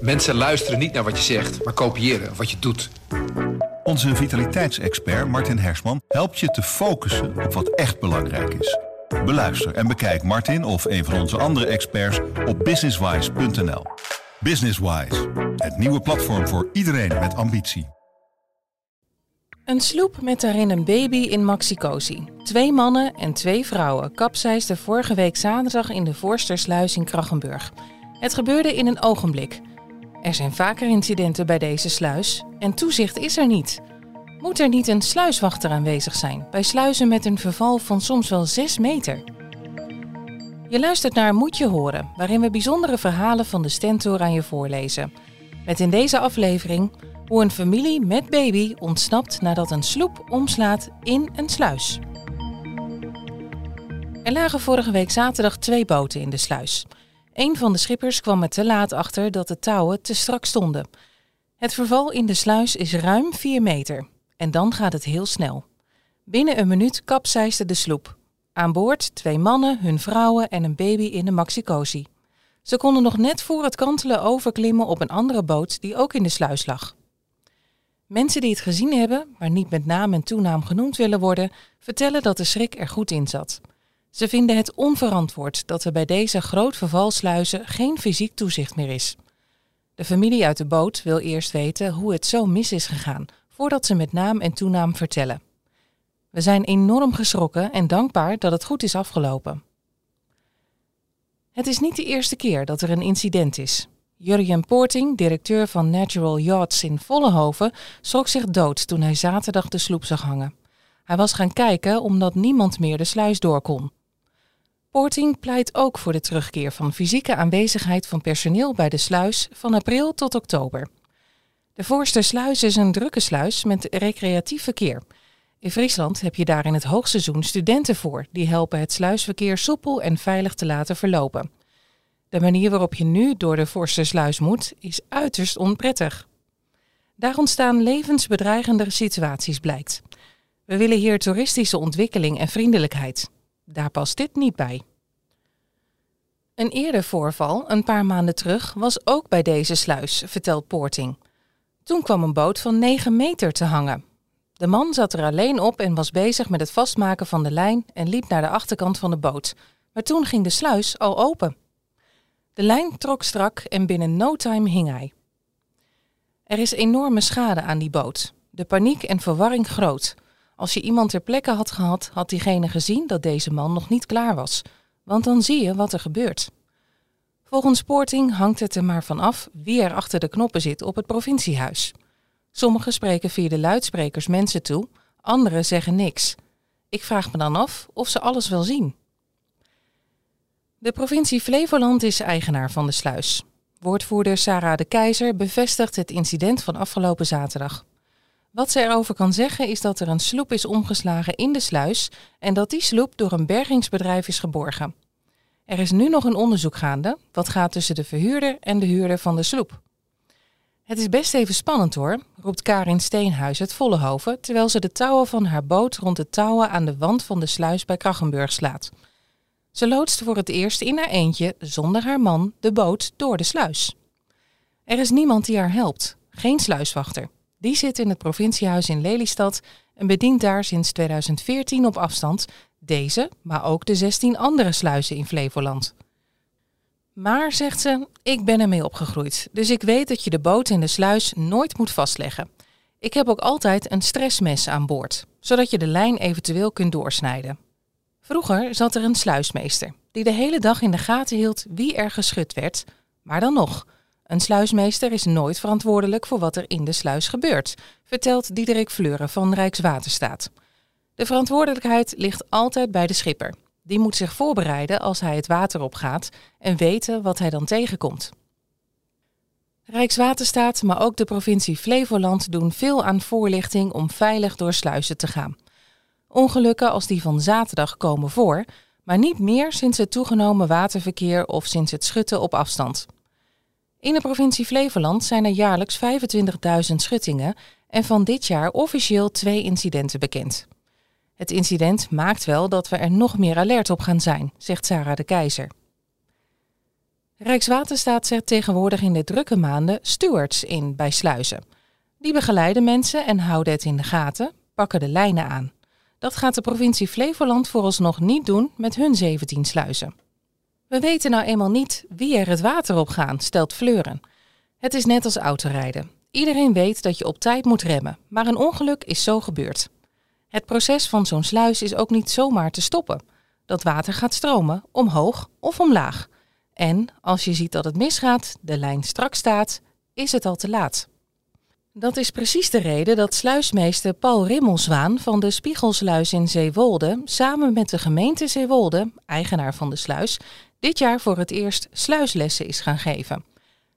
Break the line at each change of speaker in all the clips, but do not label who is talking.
Mensen luisteren niet naar wat je zegt, maar kopiëren wat je doet.
Onze vitaliteitsexpert Martin Hersman helpt je te focussen op wat echt belangrijk is. Beluister en bekijk Martin of een van onze andere experts op businesswise.nl. Businesswise, het nieuwe platform voor iedereen met ambitie.
Een sloep met daarin een baby in Maxicosi. Twee mannen en twee vrouwen kapseisden vorige week zaterdag in de Voorstersluis in Krachenburg. Het gebeurde in een ogenblik. Er zijn vaker incidenten bij deze sluis en toezicht is er niet. Moet er niet een sluiswachter aanwezig zijn bij sluizen met een verval van soms wel 6 meter? Je luistert naar Moet je horen, waarin we bijzondere verhalen van de Stentor aan je voorlezen. Met in deze aflevering hoe een familie met baby ontsnapt nadat een sloep omslaat in een sluis. Er lagen vorige week zaterdag twee boten in de sluis. Een van de schippers kwam er te laat achter dat de touwen te strak stonden. Het verval in de sluis is ruim 4 meter en dan gaat het heel snel. Binnen een minuut kapseisde de sloep. Aan boord twee mannen, hun vrouwen en een baby in de Maxicosi. Ze konden nog net voor het kantelen overklimmen op een andere boot die ook in de sluis lag. Mensen die het gezien hebben, maar niet met naam en toenaam genoemd willen worden, vertellen dat de schrik er goed in zat. Ze vinden het onverantwoord dat er bij deze groot vervalsluizen geen fysiek toezicht meer is. De familie uit de boot wil eerst weten hoe het zo mis is gegaan, voordat ze met naam en toenaam vertellen. We zijn enorm geschrokken en dankbaar dat het goed is afgelopen. Het is niet de eerste keer dat er een incident is. Jurjen Poorting, directeur van Natural Yachts in Vollenhoven, schrok zich dood toen hij zaterdag de sloep zag hangen. Hij was gaan kijken omdat niemand meer de sluis door kon. Poorting pleit ook voor de terugkeer van fysieke aanwezigheid van personeel bij de sluis van april tot oktober. De Voorstersluis is een drukke sluis met recreatief verkeer. In Friesland heb je daar in het hoogseizoen studenten voor die helpen het sluisverkeer soepel en veilig te laten verlopen. De manier waarop je nu door de Forstersluis moet, is uiterst onprettig. Daar ontstaan levensbedreigende situaties, blijkt. We willen hier toeristische ontwikkeling en vriendelijkheid. Daar past dit niet bij. Een eerder voorval, een paar maanden terug, was ook bij deze sluis, vertelt Poorting. Toen kwam een boot van 9 meter te hangen. De man zat er alleen op en was bezig met het vastmaken van de lijn en liep naar de achterkant van de boot. Maar toen ging de sluis al open. De lijn trok strak en binnen no time hing hij. Er is enorme schade aan die boot. De paniek en verwarring groot. Als je iemand ter plekke had gehad, had diegene gezien dat deze man nog niet klaar was. Want dan zie je wat er gebeurt. Volgens Sporting hangt het er maar van af wie er achter de knoppen zit op het provinciehuis. Sommigen spreken via de luidsprekers mensen toe, anderen zeggen niks. Ik vraag me dan af of ze alles wel zien. De provincie Flevoland is eigenaar van de sluis. Woordvoerder Sarah de Keizer bevestigt het incident van afgelopen zaterdag. Wat ze erover kan zeggen is dat er een sloep is omgeslagen in de sluis en dat die sloep door een bergingsbedrijf is geborgen. Er is nu nog een onderzoek gaande, wat gaat tussen de verhuurder en de huurder van de sloep. Het is best even spannend hoor, roept Karin Steenhuis uit Vollehoven, terwijl ze de touwen van haar boot rond de touwen aan de wand van de sluis bij Krachenburg slaat. Ze loodst voor het eerst in haar eentje, zonder haar man, de boot door de sluis. Er is niemand die haar helpt, geen sluiswachter. Die zit in het provinciehuis in Lelystad en bedient daar sinds 2014 op afstand deze, maar ook de 16 andere sluizen in Flevoland. Maar, zegt ze, ik ben ermee opgegroeid, dus ik weet dat je de boot in de sluis nooit moet vastleggen. Ik heb ook altijd een stressmes aan boord, zodat je de lijn eventueel kunt doorsnijden. Vroeger zat er een sluismeester, die de hele dag in de gaten hield wie er geschud werd. Maar dan nog, een sluismeester is nooit verantwoordelijk voor wat er in de sluis gebeurt, vertelt Diederik Fleuren van Rijkswaterstaat. De verantwoordelijkheid ligt altijd bij de schipper. Die moet zich voorbereiden als hij het water opgaat en weten wat hij dan tegenkomt. Rijkswaterstaat, maar ook de provincie Flevoland doen veel aan voorlichting om veilig door sluizen te gaan. Ongelukken als die van zaterdag komen voor, maar niet meer sinds het toegenomen waterverkeer of sinds het schutten op afstand. In de provincie Flevoland zijn er jaarlijks 25.000 schuttingen en van dit jaar officieel twee incidenten bekend. Het incident maakt wel dat we er nog meer alert op gaan zijn, zegt Sarah de Keizer. Rijkswaterstaat zet tegenwoordig in de drukke maanden stewards in bij sluizen. Die begeleiden mensen en houden het in de gaten, pakken de lijnen aan. Dat gaat de provincie Flevoland vooralsnog niet doen met hun 17 sluizen. We weten nou eenmaal niet wie er het water op gaan, stelt Fleuren. Het is net als autorijden. Iedereen weet dat je op tijd moet remmen, maar een ongeluk is zo gebeurd. Het proces van zo'n sluis is ook niet zomaar te stoppen. Dat water gaat stromen, omhoog of omlaag. En als je ziet dat het misgaat, de lijn strak staat, is het al te laat. Dat is precies de reden dat sluismeester Paul Rimmelswaan van de Spiegelsluis in Zeewolde samen met de gemeente Zeewolde, eigenaar van de sluis, dit jaar voor het eerst sluislessen is gaan geven.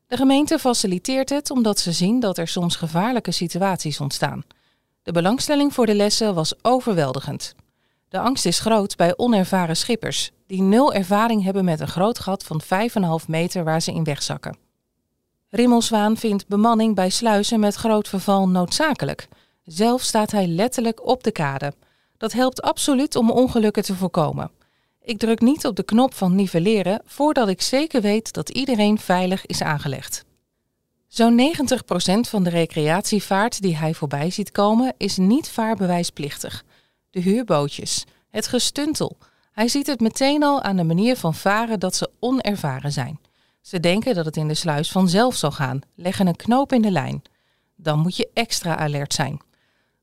De gemeente faciliteert het omdat ze zien dat er soms gevaarlijke situaties ontstaan. De belangstelling voor de lessen was overweldigend. De angst is groot bij onervaren schippers, die nul ervaring hebben met een groot gat van 5,5 meter waar ze in wegzakken. Rimmelswaan vindt bemanning bij sluizen met groot verval noodzakelijk. Zelf staat hij letterlijk op de kade. Dat helpt absoluut om ongelukken te voorkomen. Ik druk niet op de knop van nivelleren voordat ik zeker weet dat iedereen veilig is aangelegd. Zo'n 90% van de recreatievaart die hij voorbij ziet komen is niet vaarbewijsplichtig. De huurbootjes, het gestuntel. Hij ziet het meteen al aan de manier van varen dat ze onervaren zijn. Ze denken dat het in de sluis vanzelf zal gaan, leggen een knoop in de lijn. Dan moet je extra alert zijn.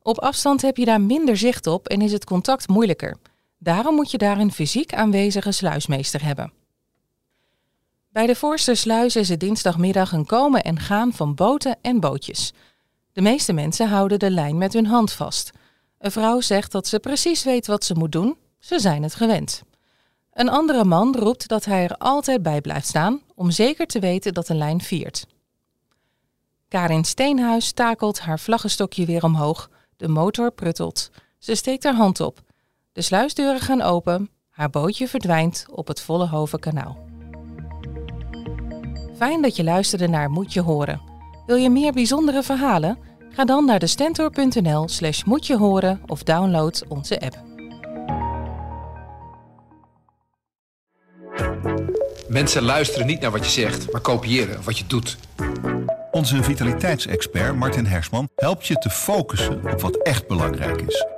Op afstand heb je daar minder zicht op en is het contact moeilijker. Daarom moet je daar een fysiek aanwezige sluismeester hebben. Bij de Voorstersluis is het dinsdagmiddag een komen en gaan van boten en bootjes. De meeste mensen houden de lijn met hun hand vast. Een vrouw zegt dat ze precies weet wat ze moet doen, ze zijn het gewend. Een andere man roept dat hij er altijd bij blijft staan om zeker te weten dat de lijn viert. Karin Steenhuis takelt haar vlaggenstokje weer omhoog. De motor pruttelt. Ze steekt haar hand op. De sluisdeuren gaan open. Haar bootje verdwijnt op het Vollehovenkanaal. Fijn dat je luisterde naar Moet je horen. Wil je meer bijzondere verhalen? Ga dan naar de stentor.nl slash moet je horen of download onze app.
Mensen luisteren niet naar wat je zegt, maar kopiëren wat je doet.
Onze vitaliteitsexpert Martin Hersman helpt je te focussen op wat echt belangrijk is.